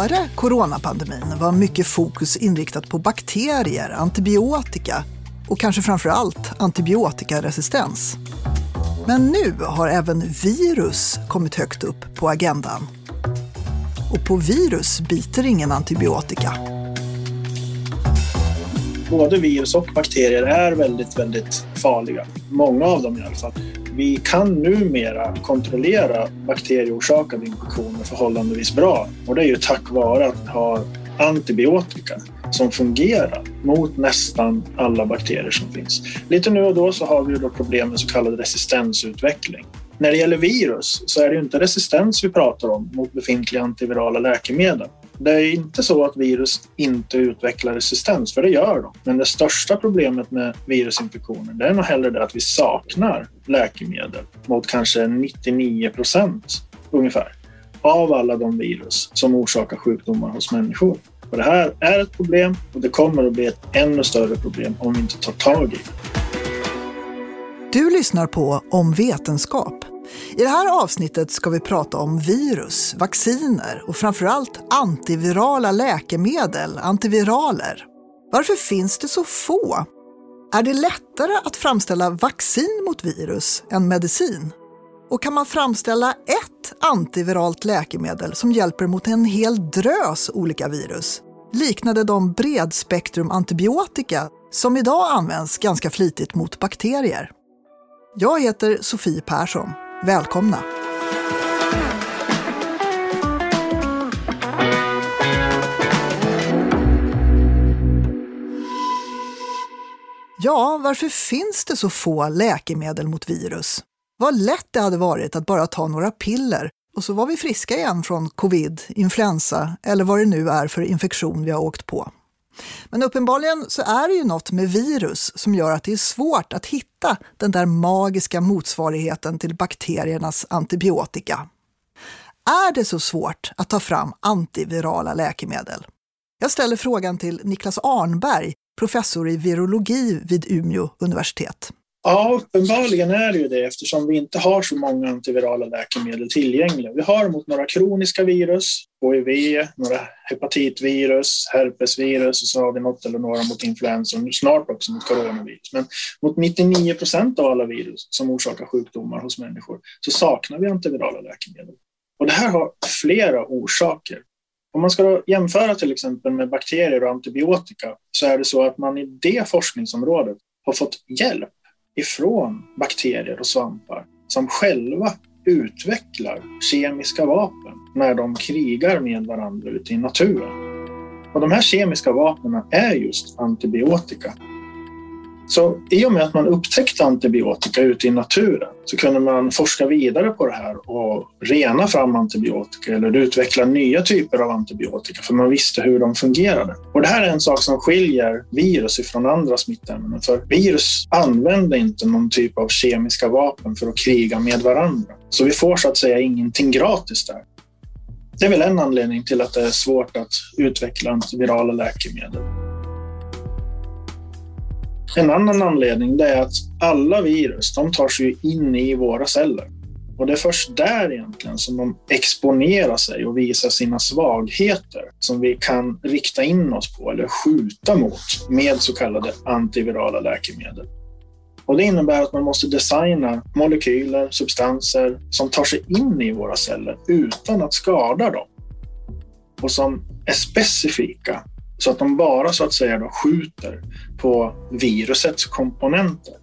Före coronapandemin var mycket fokus inriktat på bakterier, antibiotika och kanske framför allt antibiotikaresistens. Men nu har även virus kommit högt upp på agendan. Och på virus biter ingen antibiotika. Både virus och bakterier är väldigt, väldigt farliga. Många av dem i alla fall. Vi kan numera kontrollera bakterieorsakade infektioner förhållandevis bra och det är ju tack vare att vi har antibiotika som fungerar mot nästan alla bakterier som finns. Lite nu och då så har vi då problem med så kallad resistensutveckling. När det gäller virus så är det ju inte resistens vi pratar om mot befintliga antivirala läkemedel. Det är inte så att virus inte utvecklar resistens, för det gör de. Men det största problemet med virusinfektioner det är nog hellre det att vi saknar läkemedel mot kanske 99 procent ungefär av alla de virus som orsakar sjukdomar hos människor. Och det här är ett problem och det kommer att bli ett ännu större problem om vi inte tar tag i det. Du lyssnar på Om vetenskap. I det här avsnittet ska vi prata om virus, vacciner och framförallt antivirala läkemedel, antiviraler. Varför finns det så få? Är det lättare att framställa vaccin mot virus än medicin? Och kan man framställa ett antiviralt läkemedel som hjälper mot en hel drös olika virus? Liknade de bredspektrumantibiotika som idag används ganska flitigt mot bakterier. Jag heter Sofie Persson. Välkomna! Ja, varför finns det så få läkemedel mot virus? Vad lätt det hade varit att bara ta några piller och så var vi friska igen från covid, influensa eller vad det nu är för infektion vi har åkt på. Men uppenbarligen så är det ju något med virus som gör att det är svårt att hitta den där magiska motsvarigheten till bakteriernas antibiotika. Är det så svårt att ta fram antivirala läkemedel? Jag ställer frågan till Niklas Arnberg, professor i virologi vid Umeå universitet. Ja, uppenbarligen är det ju det eftersom vi inte har så många antivirala läkemedel tillgängliga. Vi har mot några kroniska virus, HIV, några hepatitvirus, herpesvirus och så har vi något eller några mot influensa och nu snart också mot coronavirus. Men mot 99 procent av alla virus som orsakar sjukdomar hos människor så saknar vi antivirala läkemedel. Och det här har flera orsaker. Om man ska jämföra till exempel med bakterier och antibiotika så är det så att man i det forskningsområdet har fått hjälp ifrån bakterier och svampar som själva utvecklar kemiska vapen när de krigar med varandra ute i naturen. Och de här kemiska vapnen är just antibiotika så i och med att man upptäckte antibiotika ute i naturen så kunde man forska vidare på det här och rena fram antibiotika eller utveckla nya typer av antibiotika för man visste hur de fungerade. Och det här är en sak som skiljer virus ifrån andra smittämnen för virus använder inte någon typ av kemiska vapen för att kriga med varandra. Så vi får så att säga ingenting gratis där. Det är väl en anledning till att det är svårt att utveckla antivirala läkemedel. En annan anledning är att alla virus de tar sig in i våra celler. Och det är först där egentligen som de exponerar sig och visar sina svagheter som vi kan rikta in oss på eller skjuta mot med så kallade antivirala läkemedel. Och det innebär att man måste designa molekyler, substanser som tar sig in i våra celler utan att skada dem och som är specifika så att de bara så att säga då skjuter på virusets komponenter.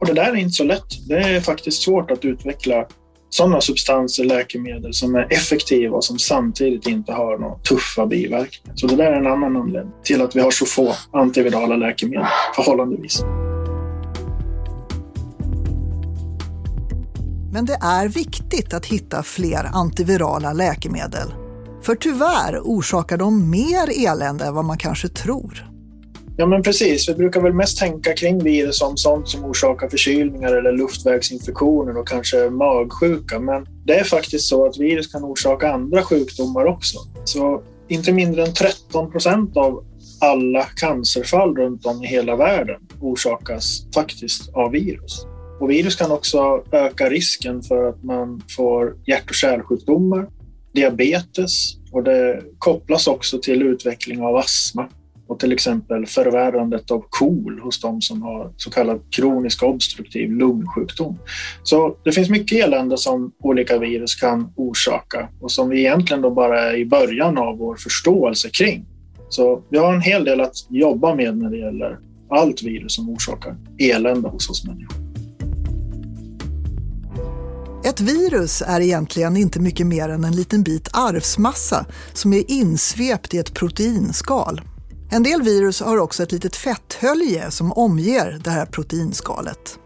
Och det där är inte så lätt. Det är faktiskt svårt att utveckla sådana substanser, läkemedel som är effektiva och som samtidigt inte har några tuffa biverkningar. Så det där är en annan anledning till att vi har så få antivirala läkemedel förhållandevis. Men det är viktigt att hitta fler antivirala läkemedel för tyvärr orsakar de mer elände än vad man kanske tror. Ja, men precis. Vi brukar väl mest tänka kring virus som sånt som orsakar förkylningar eller luftvägsinfektioner och kanske magsjuka. Men det är faktiskt så att virus kan orsaka andra sjukdomar också. Så inte mindre än 13 procent av alla cancerfall runt om i hela världen orsakas faktiskt av virus. Och virus kan också öka risken för att man får hjärt och kärlsjukdomar, diabetes Och det kopplas också till utveckling av astma och till exempel förvärrandet av KOL hos de som har så kallad kronisk obstruktiv lungsjukdom. Så det finns mycket elände som olika virus kan orsaka och som vi egentligen då bara är i början av vår förståelse kring. Så vi har en hel del att jobba med när det gäller allt virus som orsakar elände hos oss människor. Ett virus är egentligen inte mycket mer än en liten bit arvsmassa som är insvept i ett proteinskal. En del virus har också ett litet fetthölje som omger det här proteinskalet.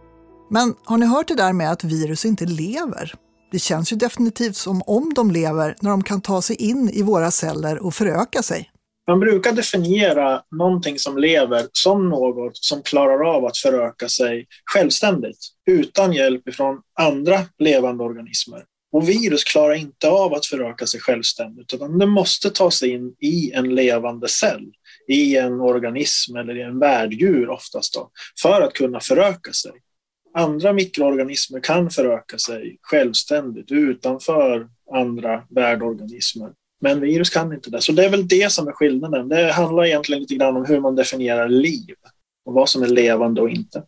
Men har ni hört det där med att virus inte lever? Det känns ju definitivt som om de lever när de kan ta sig in i våra celler och föröka sig. Man brukar definiera någonting som lever som något som klarar av att föröka sig självständigt utan hjälp från andra levande organismer. Och virus klarar inte av att föröka sig självständigt utan det måste ta sig in i en levande cell, i en organism eller i en värddjur oftast då, för att kunna föröka sig. Andra mikroorganismer kan föröka sig självständigt utanför andra värdorganismer. Men virus kan inte det. Så det är väl det som är skillnaden. Det handlar egentligen lite grann om hur man definierar liv och vad som är levande och inte.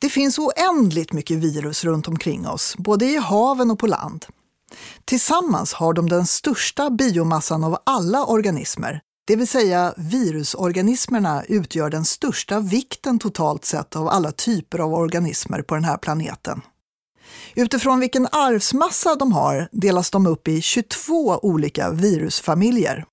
Det finns oändligt mycket virus runt omkring oss, både i haven och på land. Tillsammans har de den största biomassan av alla organismer, det vill säga virusorganismerna utgör den största vikten totalt sett av alla typer av organismer på den här planeten. Utifrån vilken arvsmassa de har delas de upp i 22 olika virusfamiljer.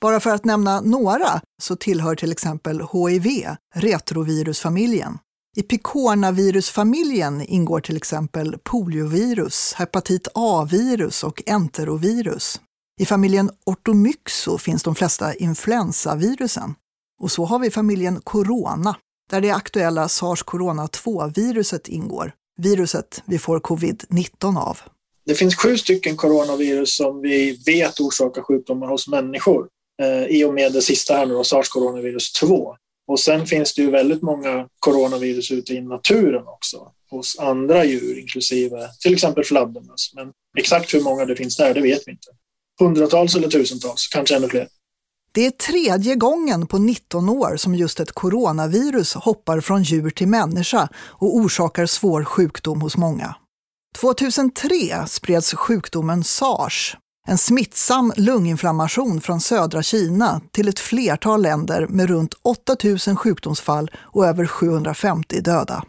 Bara för att nämna några så tillhör till exempel HIV retrovirusfamiljen. I picornavirusfamiljen ingår till exempel poliovirus, hepatit A-virus och enterovirus. I familjen Ortomyxo finns de flesta influensavirusen. Och så har vi familjen Corona, där det aktuella sars-corona-2-viruset ingår viruset vi får covid-19 av. Det finns sju stycken coronavirus som vi vet orsakar sjukdomar hos människor eh, i och med det sista här nu, sars-coronavirus 2. Och sen finns det ju väldigt många coronavirus ute i naturen också hos andra djur, inklusive till exempel fladdermöss. Men exakt hur många det finns där, det vet vi inte. Hundratals eller tusentals, kanske ännu fler. Det är tredje gången på 19 år som just ett coronavirus hoppar från djur till människa och orsakar svår sjukdom hos många. 2003 spreds sjukdomen sars, en smittsam lunginflammation från södra Kina till ett flertal länder med runt 8000 sjukdomsfall och över 750 döda.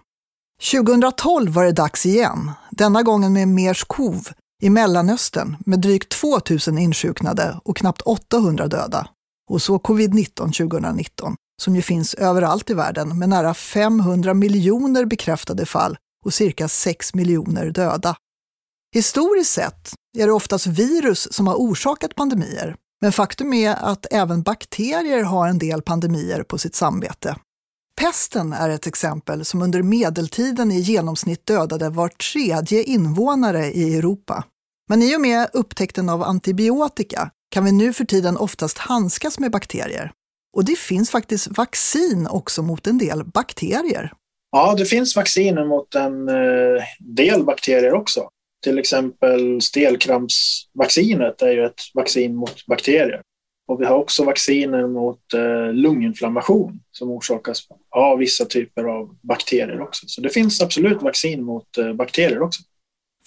2012 var det dags igen, denna gången med Mers-Kov i Mellanöstern med drygt 2000 insjuknade och knappt 800 döda och så covid-19 2019, som ju finns överallt i världen med nära 500 miljoner bekräftade fall och cirka 6 miljoner döda. Historiskt sett är det oftast virus som har orsakat pandemier, men faktum är att även bakterier har en del pandemier på sitt samvete. Pesten är ett exempel som under medeltiden i genomsnitt dödade var tredje invånare i Europa. Men i och med upptäckten av antibiotika kan vi nu för tiden oftast handskas med bakterier. Och det finns faktiskt vaccin också mot en del bakterier. Ja, det finns vacciner mot en eh, del bakterier också. Till exempel stelkrampsvaccinet är ju ett vaccin mot bakterier. Och vi har också vacciner mot eh, lunginflammation som orsakas av vissa typer av bakterier också. Så det finns absolut vaccin mot eh, bakterier också.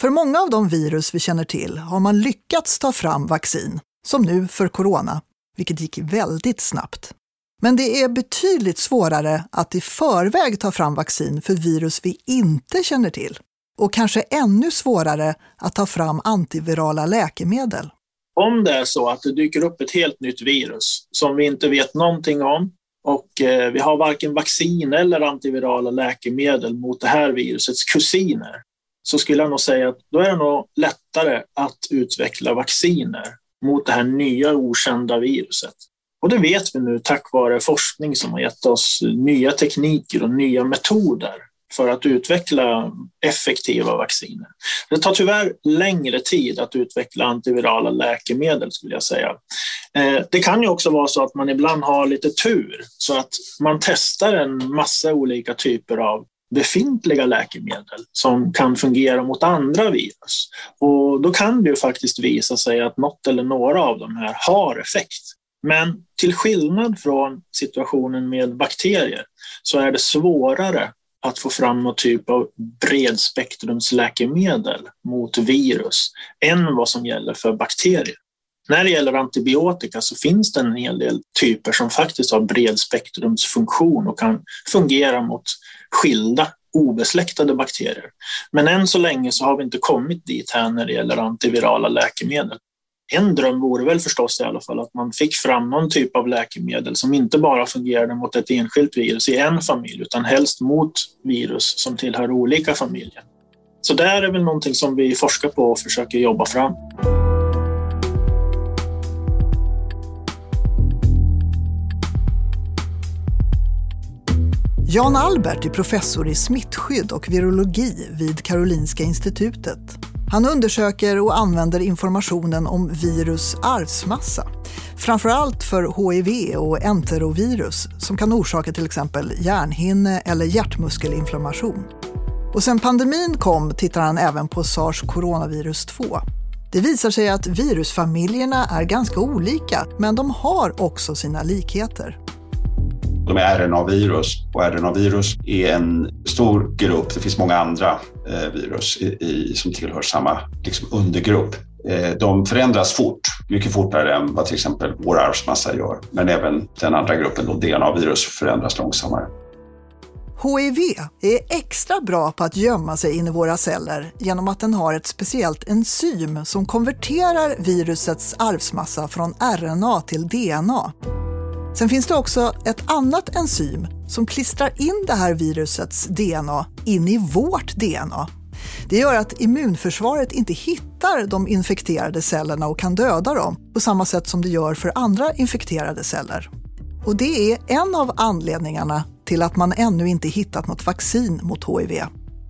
För många av de virus vi känner till har man lyckats ta fram vaccin som nu för corona, vilket gick väldigt snabbt. Men det är betydligt svårare att i förväg ta fram vaccin för virus vi inte känner till. Och kanske ännu svårare att ta fram antivirala läkemedel. Om det är så att det dyker upp ett helt nytt virus som vi inte vet någonting om och eh, vi har varken vaccin eller antivirala läkemedel mot det här virusets kusiner så skulle jag nog säga att då är det nog lättare att utveckla vacciner mot det här nya okända viruset. Och det vet vi nu tack vare forskning som har gett oss nya tekniker och nya metoder för att utveckla effektiva vacciner. Det tar tyvärr längre tid att utveckla antivirala läkemedel skulle jag säga. Eh, det kan ju också vara så att man ibland har lite tur så att man testar en massa olika typer av befintliga läkemedel som kan fungera mot andra virus. Och då kan det ju faktiskt visa sig att något eller några av de här har effekt. Men till skillnad från situationen med bakterier så är det svårare att få fram någon typ av bredspektrumsläkemedel mot virus än vad som gäller för bakterier. När det gäller antibiotika så finns det en hel del typer som faktiskt har bredspektrumsfunktion och kan fungera mot skilda obesläktade bakterier. Men än så länge så har vi inte kommit dit här när det gäller antivirala läkemedel. En dröm vore väl förstås i alla fall att man fick fram någon typ av läkemedel som inte bara fungerade mot ett enskilt virus i en familj utan helst mot virus som tillhör olika familjer. Så det är väl någonting som vi forskar på och försöker jobba fram. Jan Albert är professor i smittskydd och virologi vid Karolinska institutet. Han undersöker och använder informationen om virus arvsmassa. Framförallt för HIV och enterovirus som kan orsaka till exempel hjärnhinne eller hjärtmuskelinflammation. Och sen pandemin kom tittar han även på sars coronavirus 2. Det visar sig att virusfamiljerna är ganska olika, men de har också sina likheter. De är RNA-virus och RNA-virus är en stor grupp. Det finns många andra eh, virus i, i, som tillhör samma liksom, undergrupp. Eh, de förändras fort, mycket fortare än vad till exempel vår arvsmassa gör. Men även den andra gruppen, DNA-virus, förändras långsammare. HIV är extra bra på att gömma sig in i våra celler genom att den har ett speciellt enzym som konverterar virusets arvsmassa från RNA till DNA. Sen finns det också ett annat enzym som klistrar in det här virusets DNA in i vårt DNA. Det gör att immunförsvaret inte hittar de infekterade cellerna och kan döda dem på samma sätt som det gör för andra infekterade celler. Och det är en av anledningarna till att man ännu inte hittat något vaccin mot HIV.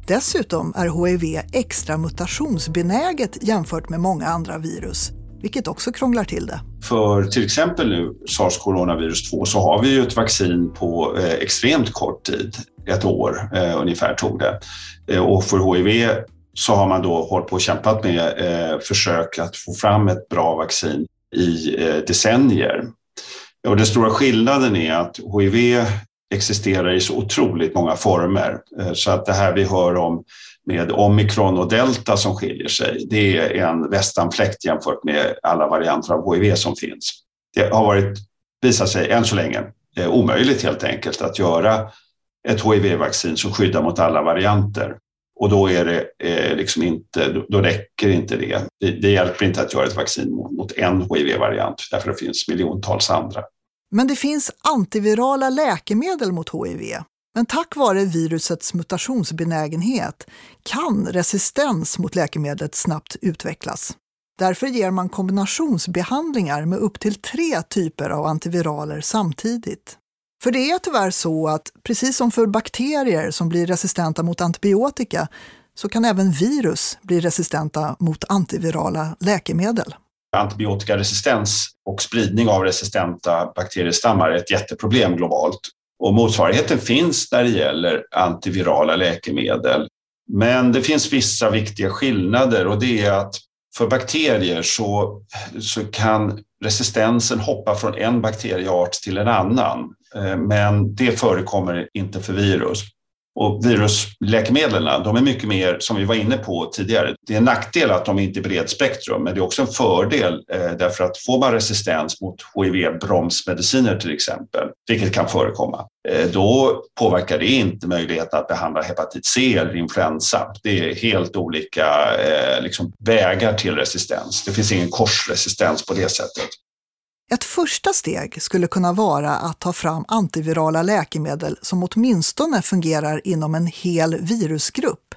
Dessutom är HIV extra mutationsbenäget jämfört med många andra virus vilket också krånglar till det. För till exempel nu sars coronavirus 2 så har vi ju ett vaccin på eh, extremt kort tid, ett år eh, ungefär tog det. Eh, och för HIV så har man då hållit på och kämpat med eh, försök att få fram ett bra vaccin i eh, decennier. Och den stora skillnaden är att HIV existerar i så otroligt många former eh, så att det här vi hör om med omikron och delta som skiljer sig. Det är en västanfläkt jämfört med alla varianter av HIV som finns. Det har varit, visat sig än så länge eh, omöjligt helt enkelt att göra ett HIV-vaccin som skyddar mot alla varianter. Och då, är det, eh, liksom inte, då räcker inte det. det. det. hjälper inte att göra ett vaccin mot, mot en HIV-variant, därför det finns miljontals andra. Men det finns antivirala läkemedel mot HIV. Men tack vare virusets mutationsbenägenhet kan resistens mot läkemedlet snabbt utvecklas. Därför ger man kombinationsbehandlingar med upp till tre typer av antiviraler samtidigt. För det är tyvärr så att precis som för bakterier som blir resistenta mot antibiotika så kan även virus bli resistenta mot antivirala läkemedel. Antibiotikaresistens och spridning av resistenta bakteriestammar är ett jätteproblem globalt och motsvarigheten finns när det gäller antivirala läkemedel. Men det finns vissa viktiga skillnader och det är att för bakterier så, så kan resistensen hoppa från en bakterieart till en annan. Eh, men det förekommer inte för virus. Och virusläkemedlen de är mycket mer, som vi var inne på tidigare, det är en nackdel att de inte är bredspektrum, men det är också en fördel eh, därför att får man resistens mot HIV-bromsmediciner till exempel, vilket kan förekomma, Eh, då påverkar det inte möjligheten att behandla hepatit C eller influensa. Det är helt olika eh, liksom, vägar till resistens. Det finns ingen korsresistens på det sättet. Ett första steg skulle kunna vara att ta fram antivirala läkemedel som åtminstone fungerar inom en hel virusgrupp.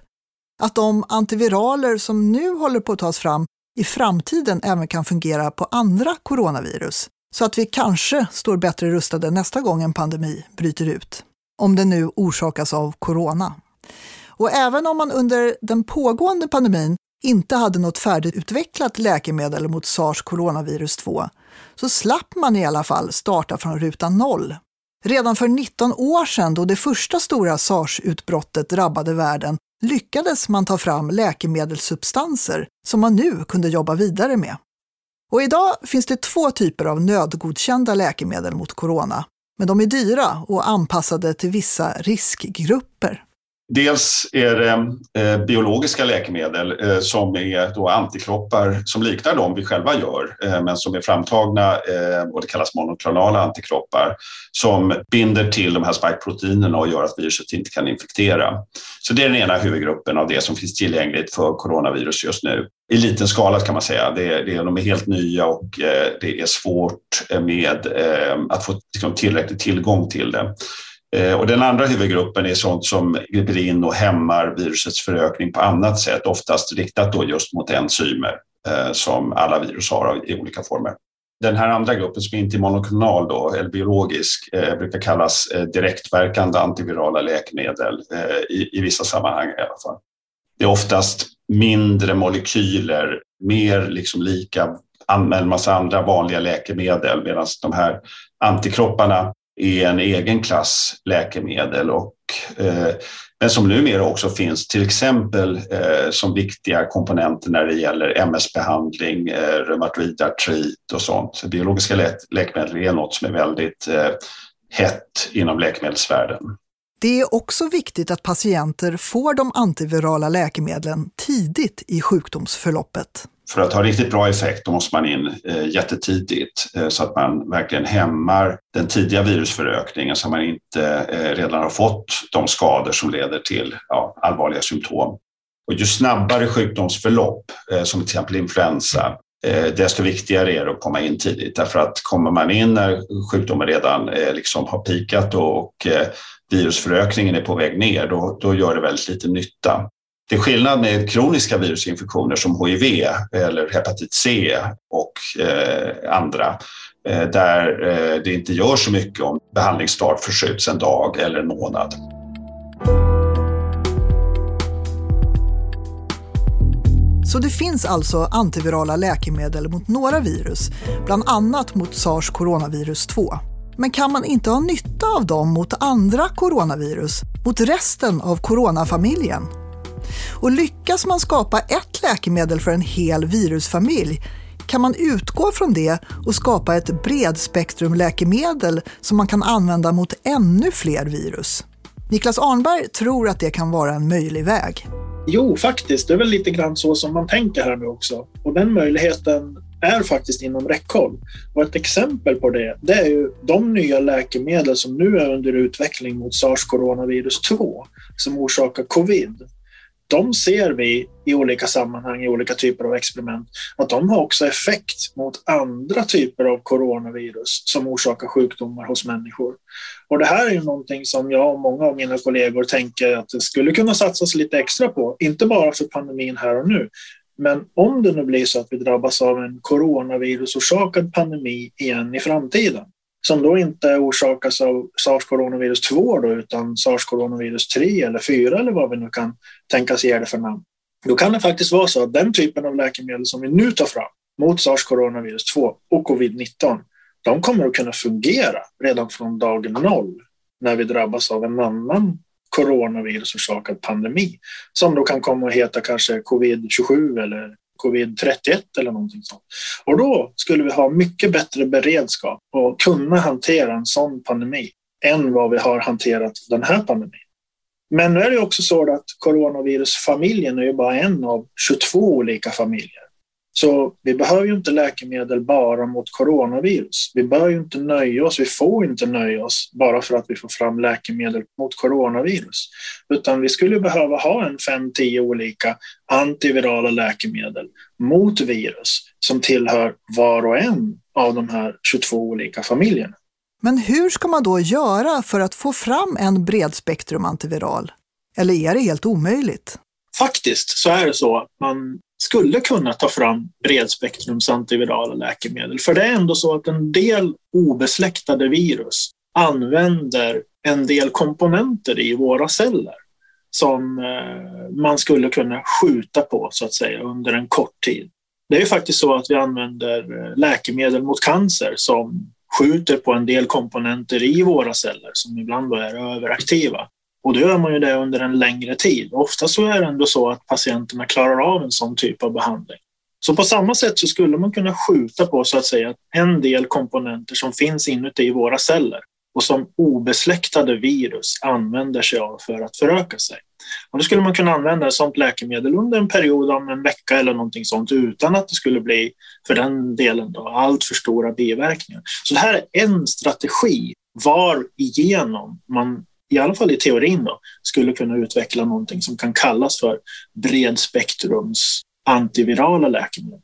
Att de antiviraler som nu håller på att tas fram i framtiden även kan fungera på andra coronavirus, så att vi kanske står bättre rustade nästa gång en pandemi bryter ut. Om den nu orsakas av corona. Och även om man under den pågående pandemin inte hade något färdigutvecklat läkemedel mot sars coronavirus 2 så slapp man i alla fall starta från ruta noll. Redan för 19 år sedan, då det första stora sars-utbrottet drabbade världen, lyckades man ta fram läkemedelssubstanser som man nu kunde jobba vidare med. Och idag finns det två typer av nödgodkända läkemedel mot corona, men de är dyra och anpassade till vissa riskgrupper. Dels är det eh, biologiska läkemedel eh, som är då antikroppar som liknar de vi själva gör eh, men som är framtagna och det kallas monoklonala antikroppar som binder till de här spikeproteinerna och gör att viruset inte kan infektera. Så det är den ena huvudgruppen av det som finns tillgängligt för coronavirus just nu. I liten skala kan man säga. Det, det, de är helt nya och det är svårt med att få liksom tillräcklig tillgång till det. Eh, och den andra huvudgruppen är sånt som griper in och hämmar virusets förökning på annat sätt, oftast riktat då just mot enzymer eh, som alla virus har i olika former. Den här andra gruppen som inte är monoklonal då, eller biologisk eh, brukar kallas eh, direktverkande antivirala läkemedel i, i vissa sammanhang i alla fall. Det är oftast mindre molekyler, mer liksom lika en massa andra vanliga läkemedel medan de här antikropparna är en egen klass läkemedel och eh, men som numera också finns till exempel eh, som viktiga komponenter när det gäller MS-behandling, eh, reumatoid artrit och sånt. Biologiska lä läkemedel är något som är väldigt eh, hett inom läkemedelsvärlden. Det är också viktigt att patienter får de antivirala läkemedlen tidigt i sjukdomsförloppet för att ha riktigt bra effekt då måste man in eh, jättetidigt eh, så att man verkligen hämmar den tidiga virusförökningen så att man inte eh, redan har fått de skador som leder till ja, allvarliga symptom. Och ju snabbare sjukdomsförlopp, som till exempel influensa, desto viktigare är det att komma in tidigt. Därför att kommer man in när sjukdomen redan liksom har pikat och virusförökningen är på väg ner, då, då gör det väldigt lite nytta. Till skillnad med kroniska virusinfektioner som HIV eller hepatit C och eh, andra eh, där eh, det inte gör så mycket om behandlingsstart förskjuts en dag eller en månad. Så det finns alltså antivirala läkemedel mot några virus, bland annat mot sars coronavirus 2. Men kan man inte ha nytta av dem mot andra coronavirus, mot resten av coronafamiljen? Och lyckas man skapa ett läkemedel för en hel virusfamilj kan man utgå från det och skapa ett bredspektrumläkemedel som man kan använda mot ännu fler virus. Niklas Arnberg tror att det kan vara en möjlig väg. Jo, faktiskt. Det är väl lite grann så som man tänker här nu också. Och den möjligheten är faktiskt inom räckhåll. Och ett exempel på det, det är ju de nya läkemedel som nu är under utveckling mot sars coronavirus 2 som orsakar covid de ser vi i olika sammanhang, i olika typer av experiment, att de har också effekt mot andra typer av coronavirus som orsakar sjukdomar hos människor. Och det här är ju någonting som jag och många av mina kollegor tänker att det skulle kunna satsas lite extra på, inte bara för pandemin här och nu, men om det nu blir så att vi drabbas av en coronavirusorsakad pandemi igen i framtiden, som då inte orsakas av sars-coronavirus 2 då, utan sars-coronavirus 3 eller 4 eller vad vi nu kan tänkas ge det för namn. Då kan det faktiskt vara så att den typen av läkemedel som vi nu tar fram mot sars-coronavirus 2 och covid-19, de kommer att kunna fungera redan från dag noll när vi drabbas av en annan coronavirusorsakad pandemi som då kan komma att heta kanske covid-27 eller covid-31 eller någonting sånt. Och då skulle vi ha mycket bättre beredskap och kunna hantera en sån pandemi än vad vi har hanterat den här pandemin. Men nu är det också så att coronavirusfamiljen är ju bara en av 22 olika familjer. Så vi behöver ju inte läkemedel bara mot coronavirus. Vi bör ju inte nöja oss, vi får inte nöja oss bara för att vi får fram läkemedel mot coronavirus. Utan vi skulle behöva ha en fem, tio olika antivirala läkemedel mot virus som tillhör var och en av de här 22 olika familjerna. Men hur ska man då göra för att få fram en bredspektrum antiviral? Eller är det helt omöjligt? Faktiskt så är det så att man skulle kunna ta fram bredspektrums antivirala läkemedel. För det är ändå så att en del obesläktade virus använder en del komponenter i våra celler som eh, man skulle kunna skjuta på så att säga under en kort tid. Det är ju faktiskt så att vi använder eh, läkemedel mot cancer som skjuter på en del komponenter i våra celler som ibland är överaktiva. Och då gör man ju det under en längre tid. Ofta så är det ändå så att patienterna klarar av en sån typ av behandling. Så på samma sätt så skulle man kunna skjuta på så att säga en del komponenter som finns inuti våra celler och som obesläktade virus använder sig av för att föröka sig. Och då skulle man kunna använda ett sådant läkemedel under en period om en vecka eller någonting sånt utan att det skulle bli, för den delen, då, allt för stora biverkningar. Så det här är en strategi var igenom man, i alla fall i teorin, då, skulle kunna utveckla någonting som kan kallas för bredspektrums antivirala läkemedel.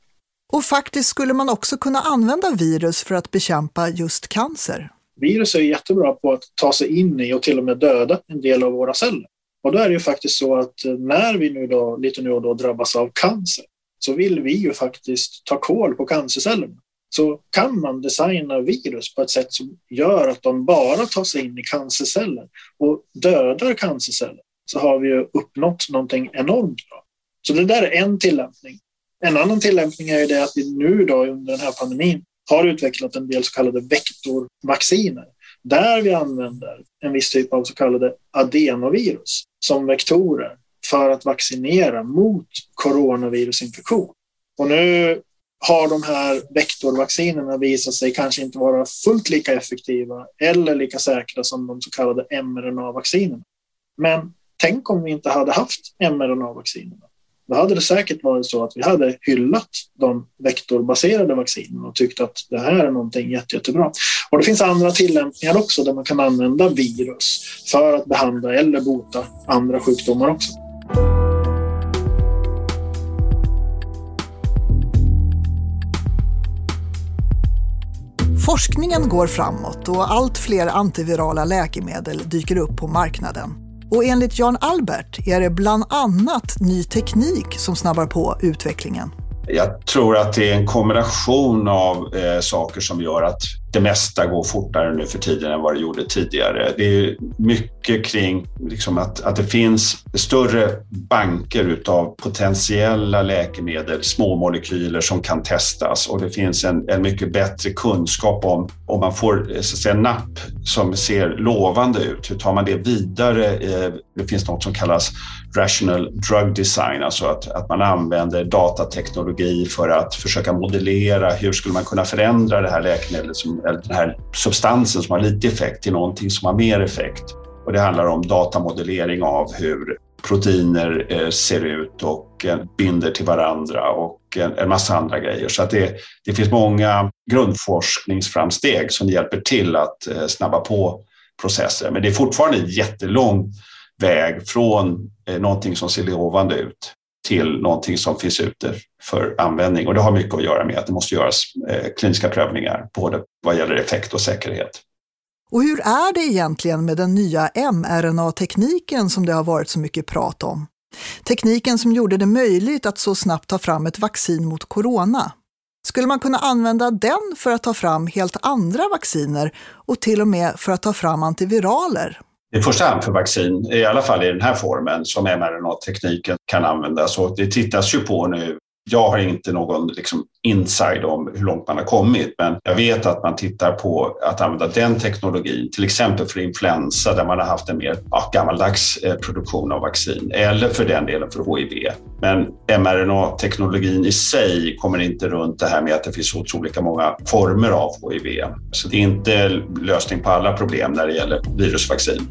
Och faktiskt skulle man också kunna använda virus för att bekämpa just cancer. Virus är jättebra på att ta sig in i och till och med döda en del av våra celler. Och då är det ju faktiskt så att eh, när vi nu då, lite nu och då drabbas av cancer så vill vi ju faktiskt ta koll på cancercellerna. Så kan man designa virus på ett sätt som gör att de bara tar sig in i cancerceller och dödar cancerceller så har vi ju uppnått någonting enormt bra. Så det där är en tillämpning. En annan tillämpning är ju det att vi nu då under den här pandemin har utvecklat en del så kallade vektorvacciner där vi använder en viss typ av så kallade adenovirus som vektorer för att vaccinera mot coronavirusinfektion. Och nu har de här vektorvaccinerna visat sig kanske inte vara fullt lika effektiva eller lika säkra som de så kallade mRNA-vaccinerna. Men tänk om vi inte hade haft mRNA-vaccinerna. Då hade det säkert varit så att vi hade hyllat de vektorbaserade vaccinerna och tyckt att det här är någonting jätte, jättebra. Och det finns andra tillämpningar också där man kan använda virus för att behandla eller bota andra sjukdomar också. Forskningen går framåt och allt fler antivirala läkemedel dyker upp på marknaden. Och enligt Jan Albert är det bland annat ny teknik som snabbar på utvecklingen. Jag tror att det är en kombination av eh, saker som gör att det mesta går fortare nu för tiden än vad det gjorde tidigare. Det är mycket kring liksom att, att det finns större banker utav potentiella läkemedel, små molekyler som kan testas och det finns en, en mycket bättre kunskap om om man får eh, så att säga, napp som ser lovande ut. Hur tar man det vidare? Eh, det finns något som kallas rational drug design, alltså att, att man använder datateknologi för att försöka modellera hur skulle man kunna förändra det här läkemedlet, som, eller den här substansen som har lite effekt till någonting som har mer effekt. Och det handlar om datamodellering av hur proteiner eh, ser ut och eh, binder till varandra och eh, en massa andra grejer. Så att det, det finns många grundforskningsframsteg som hjälper till att eh, snabba på processer. Men det är fortfarande en jättelång väg från eh, någonting som ser lovande ut till någonting som finns ute för användning. Och det har mycket att göra med att det måste göras eh, kliniska prövningar, både vad gäller effekt och säkerhet. Och hur är det egentligen med den nya mRNA-tekniken som det har varit så mycket prat om? Tekniken som gjorde det möjligt att så snabbt ta fram ett vaccin mot corona. Skulle man kunna använda den för att ta fram helt andra vacciner och till och med för att ta fram antiviraler? I första hand för vaccin, i alla fall i den här formen som mRNA-tekniken kan användas. Och det tittas ju på nu jag har inte någon liksom, inside om hur långt man har kommit, men jag vet att man tittar på att använda den teknologin, till exempel för influensa där man har haft en mer ja, gammaldags eh, produktion av vaccin, eller för den delen för HIV. Men mRNA-teknologin i sig kommer inte runt det här med att det finns otroligt många former av HIV. Så det är inte lösning på alla problem när det gäller virusvaccin.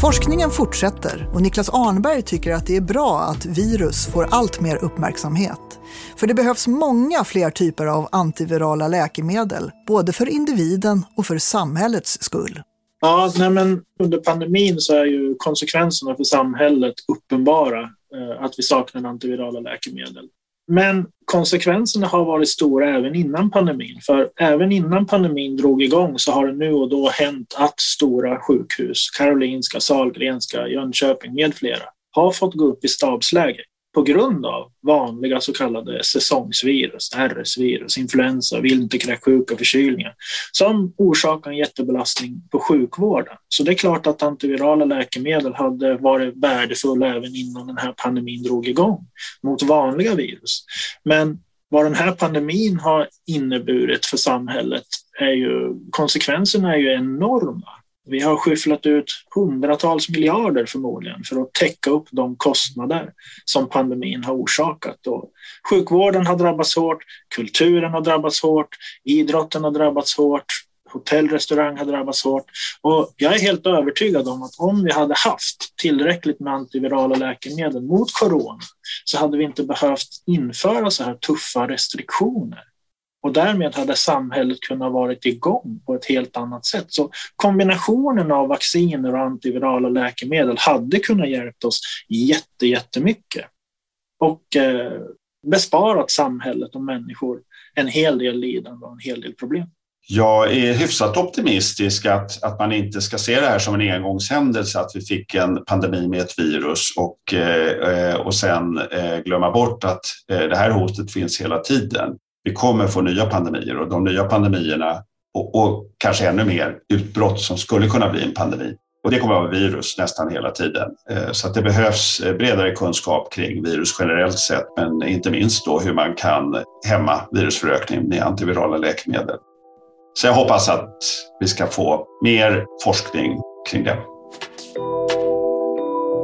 Forskningen fortsätter och Niklas Arnberg tycker att det är bra att virus får allt mer uppmärksamhet. För det behövs många fler typer av antivirala läkemedel, både för individen och för samhällets skull. Ja, alltså, nej men under pandemin så är ju konsekvenserna för samhället uppenbara, eh, att vi saknar antivirala läkemedel. Men konsekvenserna har varit stora även innan pandemin. För även innan pandemin drog igång så har det nu och då hänt att stora sjukhus, Karolinska, Sahlgrenska, Jönköping med flera, har fått gå upp i stabsläge på grund av vanliga så kallade säsongsvirus, RS-virus, influensa, vinterkräksjuka, förkylningar som orsakar en jättebelastning på sjukvården. Så det är klart att antivirala läkemedel hade varit värdefulla även innan den här pandemin drog igång mot vanliga virus. Men Vad den här pandemin har inneburit för samhället är ju, konsekvenserna är ju enorma. Vi har skyfflat ut hundratals miljarder förmodligen för att täcka upp de kostnader som pandemin har orsakat. Och sjukvården har drabbats hårt, kulturen har drabbats hårt, idrotten har drabbats hårt, hotell, restaurang har drabbats hårt. Och jag är helt övertygad om att om vi hade haft tillräckligt med antivirala läkemedel mot corona så hade vi inte behövt införa så här tuffa restriktioner. Och därmed hade samhället kunnat vara igång på ett helt annat sätt. Så kombinationen av vacciner och antivirala läkemedel hade kunnat hjälpa oss jätte, jättemycket. Och eh, besparat samhället och människor en hel del lidande och en hel del problem. Jag är hyfsat optimistisk att, att man inte ska se det här som en engångshändelse, att vi fick en pandemi med ett virus och, eh, eh, och sen eh, glömma bort att det här hotet finns hela tiden. Vi kommer få nya pandemier och de nya pandemierna och, och kanske ännu mer utbrott som skulle kunna bli en pandemi. Och det kommer att vara virus nästan hela tiden. Eh, så att det behövs eh, bredare kunskap kring virus generellt sett, men inte minst då hur man kan hämma virusförökning med antivirala läkemedel. Så jag hoppas att vi ska få mer forskning kring det.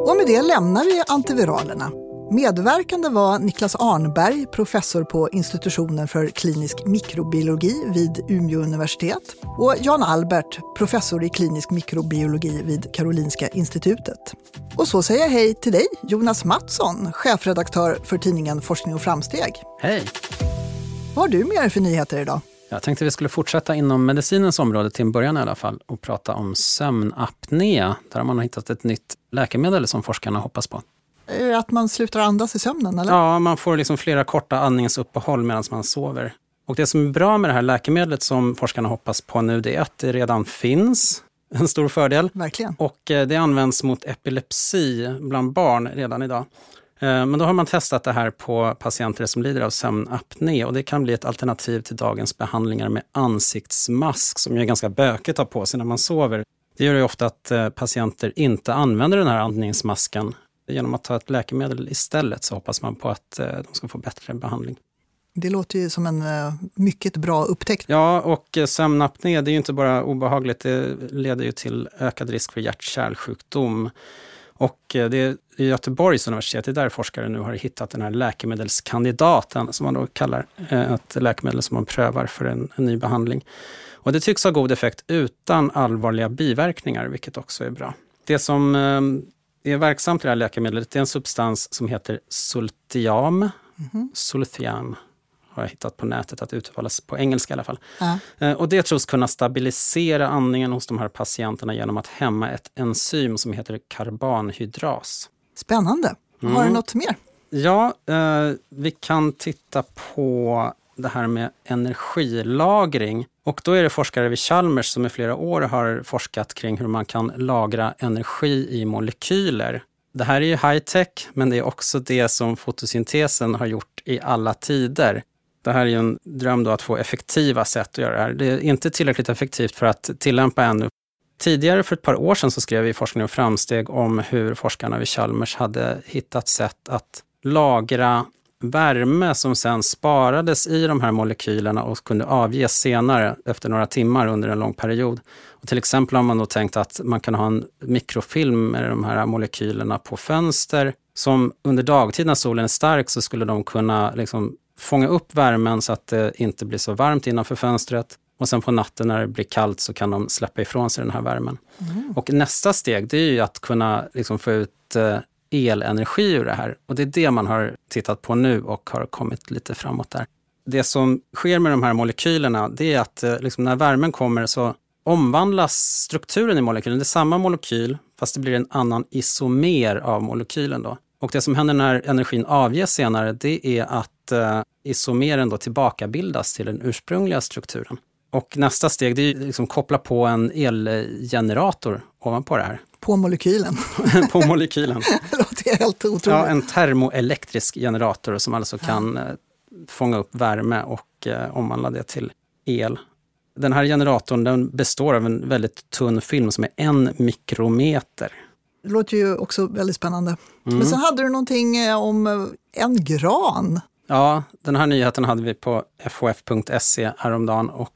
Och med det lämnar vi antiviralerna. Medverkande var Niklas Arnberg, professor på institutionen för klinisk mikrobiologi vid Umeå universitet och Jan Albert, professor i klinisk mikrobiologi vid Karolinska institutet. Och så säger jag hej till dig, Jonas Mattsson, chefredaktör för tidningen Forskning och framsteg. Hej! Vad har du med dig för nyheter idag? Jag tänkte vi skulle fortsätta inom medicinens område till en början i alla fall och prata om sömnapné. Där har man hittat ett nytt läkemedel som forskarna hoppas på. Att man slutar andas i sömnen? Eller? Ja, man får liksom flera korta andningsuppehåll medan man sover. Och det som är bra med det här läkemedlet som forskarna hoppas på nu, det är att det redan finns. En stor fördel. Verkligen. Och eh, det används mot epilepsi bland barn redan idag. Eh, men då har man testat det här på patienter som lider av sömnapné och det kan bli ett alternativ till dagens behandlingar med ansiktsmask som är ganska bökigt att ha på sig när man sover. Det gör ju ofta att eh, patienter inte använder den här andningsmasken. Genom att ta ett läkemedel istället så hoppas man på att eh, de ska få bättre behandling. Det låter ju som en mycket bra upptäckt. Ja, och sömnapné det är ju inte bara obehagligt, det leder ju till ökad risk för hjärt-kärlsjukdom. Och det är Göteborgs universitet, det är där forskare nu har hittat den här läkemedelskandidaten, som man då kallar ett läkemedel som man prövar för en, en ny behandling. Och det tycks ha god effekt utan allvarliga biverkningar, vilket också är bra. Det som är verksamt det här läkemedlet det är en substans som heter Sultiam. Mm -hmm. Sultiam har jag hittat på nätet att uttalas på engelska i alla fall. Ja. Och det tros kunna stabilisera andningen hos de här patienterna genom att hämma ett enzym som heter karbanhydras. Spännande. Mm. Har du något mer? Ja, eh, vi kan titta på det här med energilagring. Och då är det forskare vid Chalmers som i flera år har forskat kring hur man kan lagra energi i molekyler. Det här är ju high tech, men det är också det som fotosyntesen har gjort i alla tider. Det här är ju en dröm då att få effektiva sätt att göra det här. Det är inte tillräckligt effektivt för att tillämpa ännu. Tidigare, för ett par år sedan, så skrev vi i Forskning och framsteg om hur forskarna vid Chalmers hade hittat sätt att lagra värme som sen sparades i de här molekylerna och kunde avges senare efter några timmar under en lång period. Och till exempel har man då tänkt att man kan ha en mikrofilm med de här molekylerna på fönster som under dagtid när solen är stark så skulle de kunna liksom fånga upp värmen så att det inte blir så varmt innanför fönstret. Och sen på natten när det blir kallt så kan de släppa ifrån sig den här värmen. Mm. Och nästa steg det är ju att kunna liksom få ut eh, elenergi ur det här. Och det är det man har tittat på nu och har kommit lite framåt där. Det som sker med de här molekylerna, det är att eh, liksom när värmen kommer så omvandlas strukturen i molekylen. Det är samma molekyl, fast det blir en annan isomer av molekylen. Då. Och det som händer när energin avges senare, det är att eh, isomeren då tillbakabildas till den ursprungliga strukturen. Och nästa steg, det är liksom koppla på en elgenerator ovanpå det här. På molekylen? på molekylen. det låter helt otroligt. Ja, en termoelektrisk generator som alltså kan ja. Eh, fånga upp värme och eh, omvandla det till el. Den här generatorn den består av en väldigt tunn film som är en mikrometer. Det låter ju också väldigt spännande. Mm. Men sen hade du någonting eh, om eh, en gran. Ja, den här nyheten hade vi på fof.se häromdagen och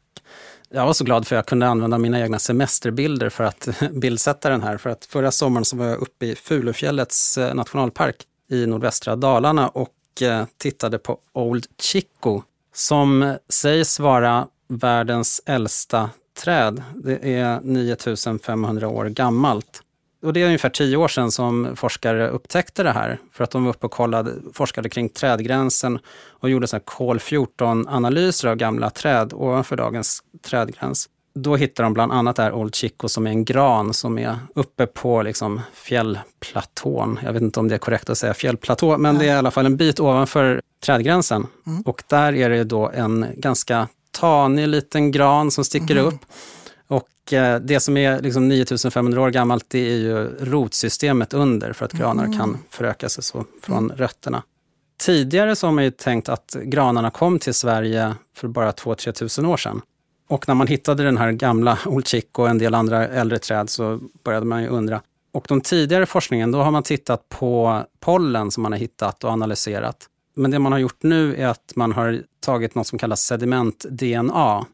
jag var så glad för att jag kunde använda mina egna semesterbilder för att bildsätta den här. För att förra sommaren så var jag uppe i Fulufjällets eh, nationalpark i nordvästra Dalarna och eh, tittade på Old Chico som eh, sägs vara världens äldsta träd. Det är 9500 år gammalt. Och det är ungefär tio år sedan som forskare upptäckte det här. För att de var uppe och kollade, forskade kring trädgränsen och gjorde kol-14-analyser av gamla träd ovanför dagens trädgräns. Då hittade de bland annat där Old Chico som är en gran som är uppe på liksom fjällplatån. Jag vet inte om det är korrekt att säga fjällplatå, men det är i alla fall en bit ovanför trädgränsen. Mm. Och där är det då en ganska tanig liten gran som sticker mm. upp. Eh, det som är liksom 9500 år gammalt, det är ju rotsystemet under för att granar mm. kan föröka sig så från mm. rötterna. Tidigare så har man ju tänkt att granarna kom till Sverige för bara 2-3 tusen år sedan. Och när man hittade den här gamla Old Chick och en del andra äldre träd så började man ju undra. Och de tidigare forskningen, då har man tittat på pollen som man har hittat och analyserat. Men det man har gjort nu är att man har tagit något som kallas sediment-DNA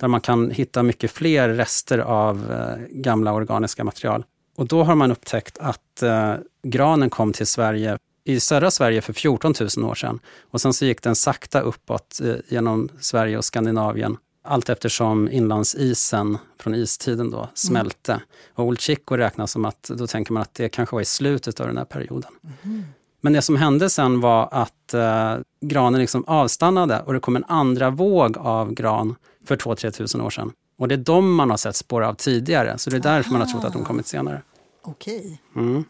där man kan hitta mycket fler rester av eh, gamla organiska material. Och då har man upptäckt att eh, granen kom till Sverige i södra Sverige för 14 000 år sedan. Och sen så gick den sakta uppåt eh, genom Sverige och Skandinavien allt eftersom inlandsisen från istiden då smälte. Mm. Och Old Chico räknas som att, då tänker man att det kanske var i slutet av den här perioden. Mm. Men det som hände sen var att eh, granen liksom avstannade och det kom en andra våg av gran för 2-3 tusen år sedan. Och det är de man har sett spår av tidigare, så det är därför Aha. man har trott att de kommit senare. Okej. Mm.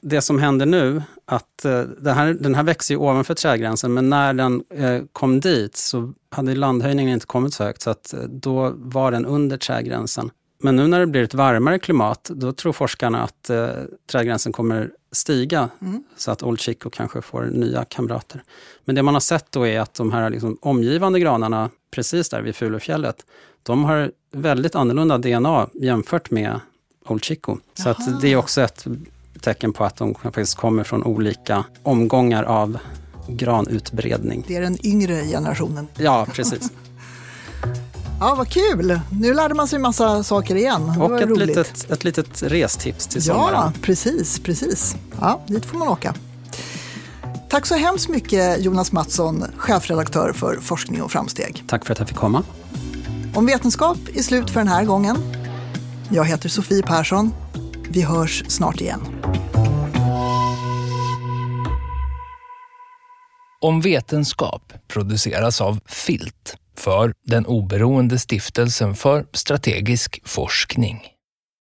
Det som händer nu, att eh, den, här, den här växer ju ovanför trädgränsen, men när den eh, kom dit så hade landhöjningen inte kommit så högt, så att eh, då var den under trädgränsen. Men nu när det blir ett varmare klimat, då tror forskarna att eh, trädgränsen kommer stiga, mm. så att Old Chico kanske får nya kamrater. Men det man har sett då är att de här liksom omgivande granarna, precis där vid Fulufjället, de har väldigt annorlunda DNA jämfört med Old Chico. Så att det är också ett tecken på att de faktiskt kommer från olika omgångar av granutbredning. Det är den yngre generationen. Ja, precis. Ja, vad kul! Nu lärde man sig massa saker igen. Det och ett litet, ett litet restips till sommaren. Ja, precis, precis. Ja, dit får man åka. Tack så hemskt mycket Jonas Mattsson, chefredaktör för Forskning och framsteg. Tack för att jag fick komma. Om vetenskap är slut för den här gången. Jag heter Sofie Persson. Vi hörs snart igen. Om vetenskap produceras av Filt för den oberoende stiftelsen för strategisk forskning.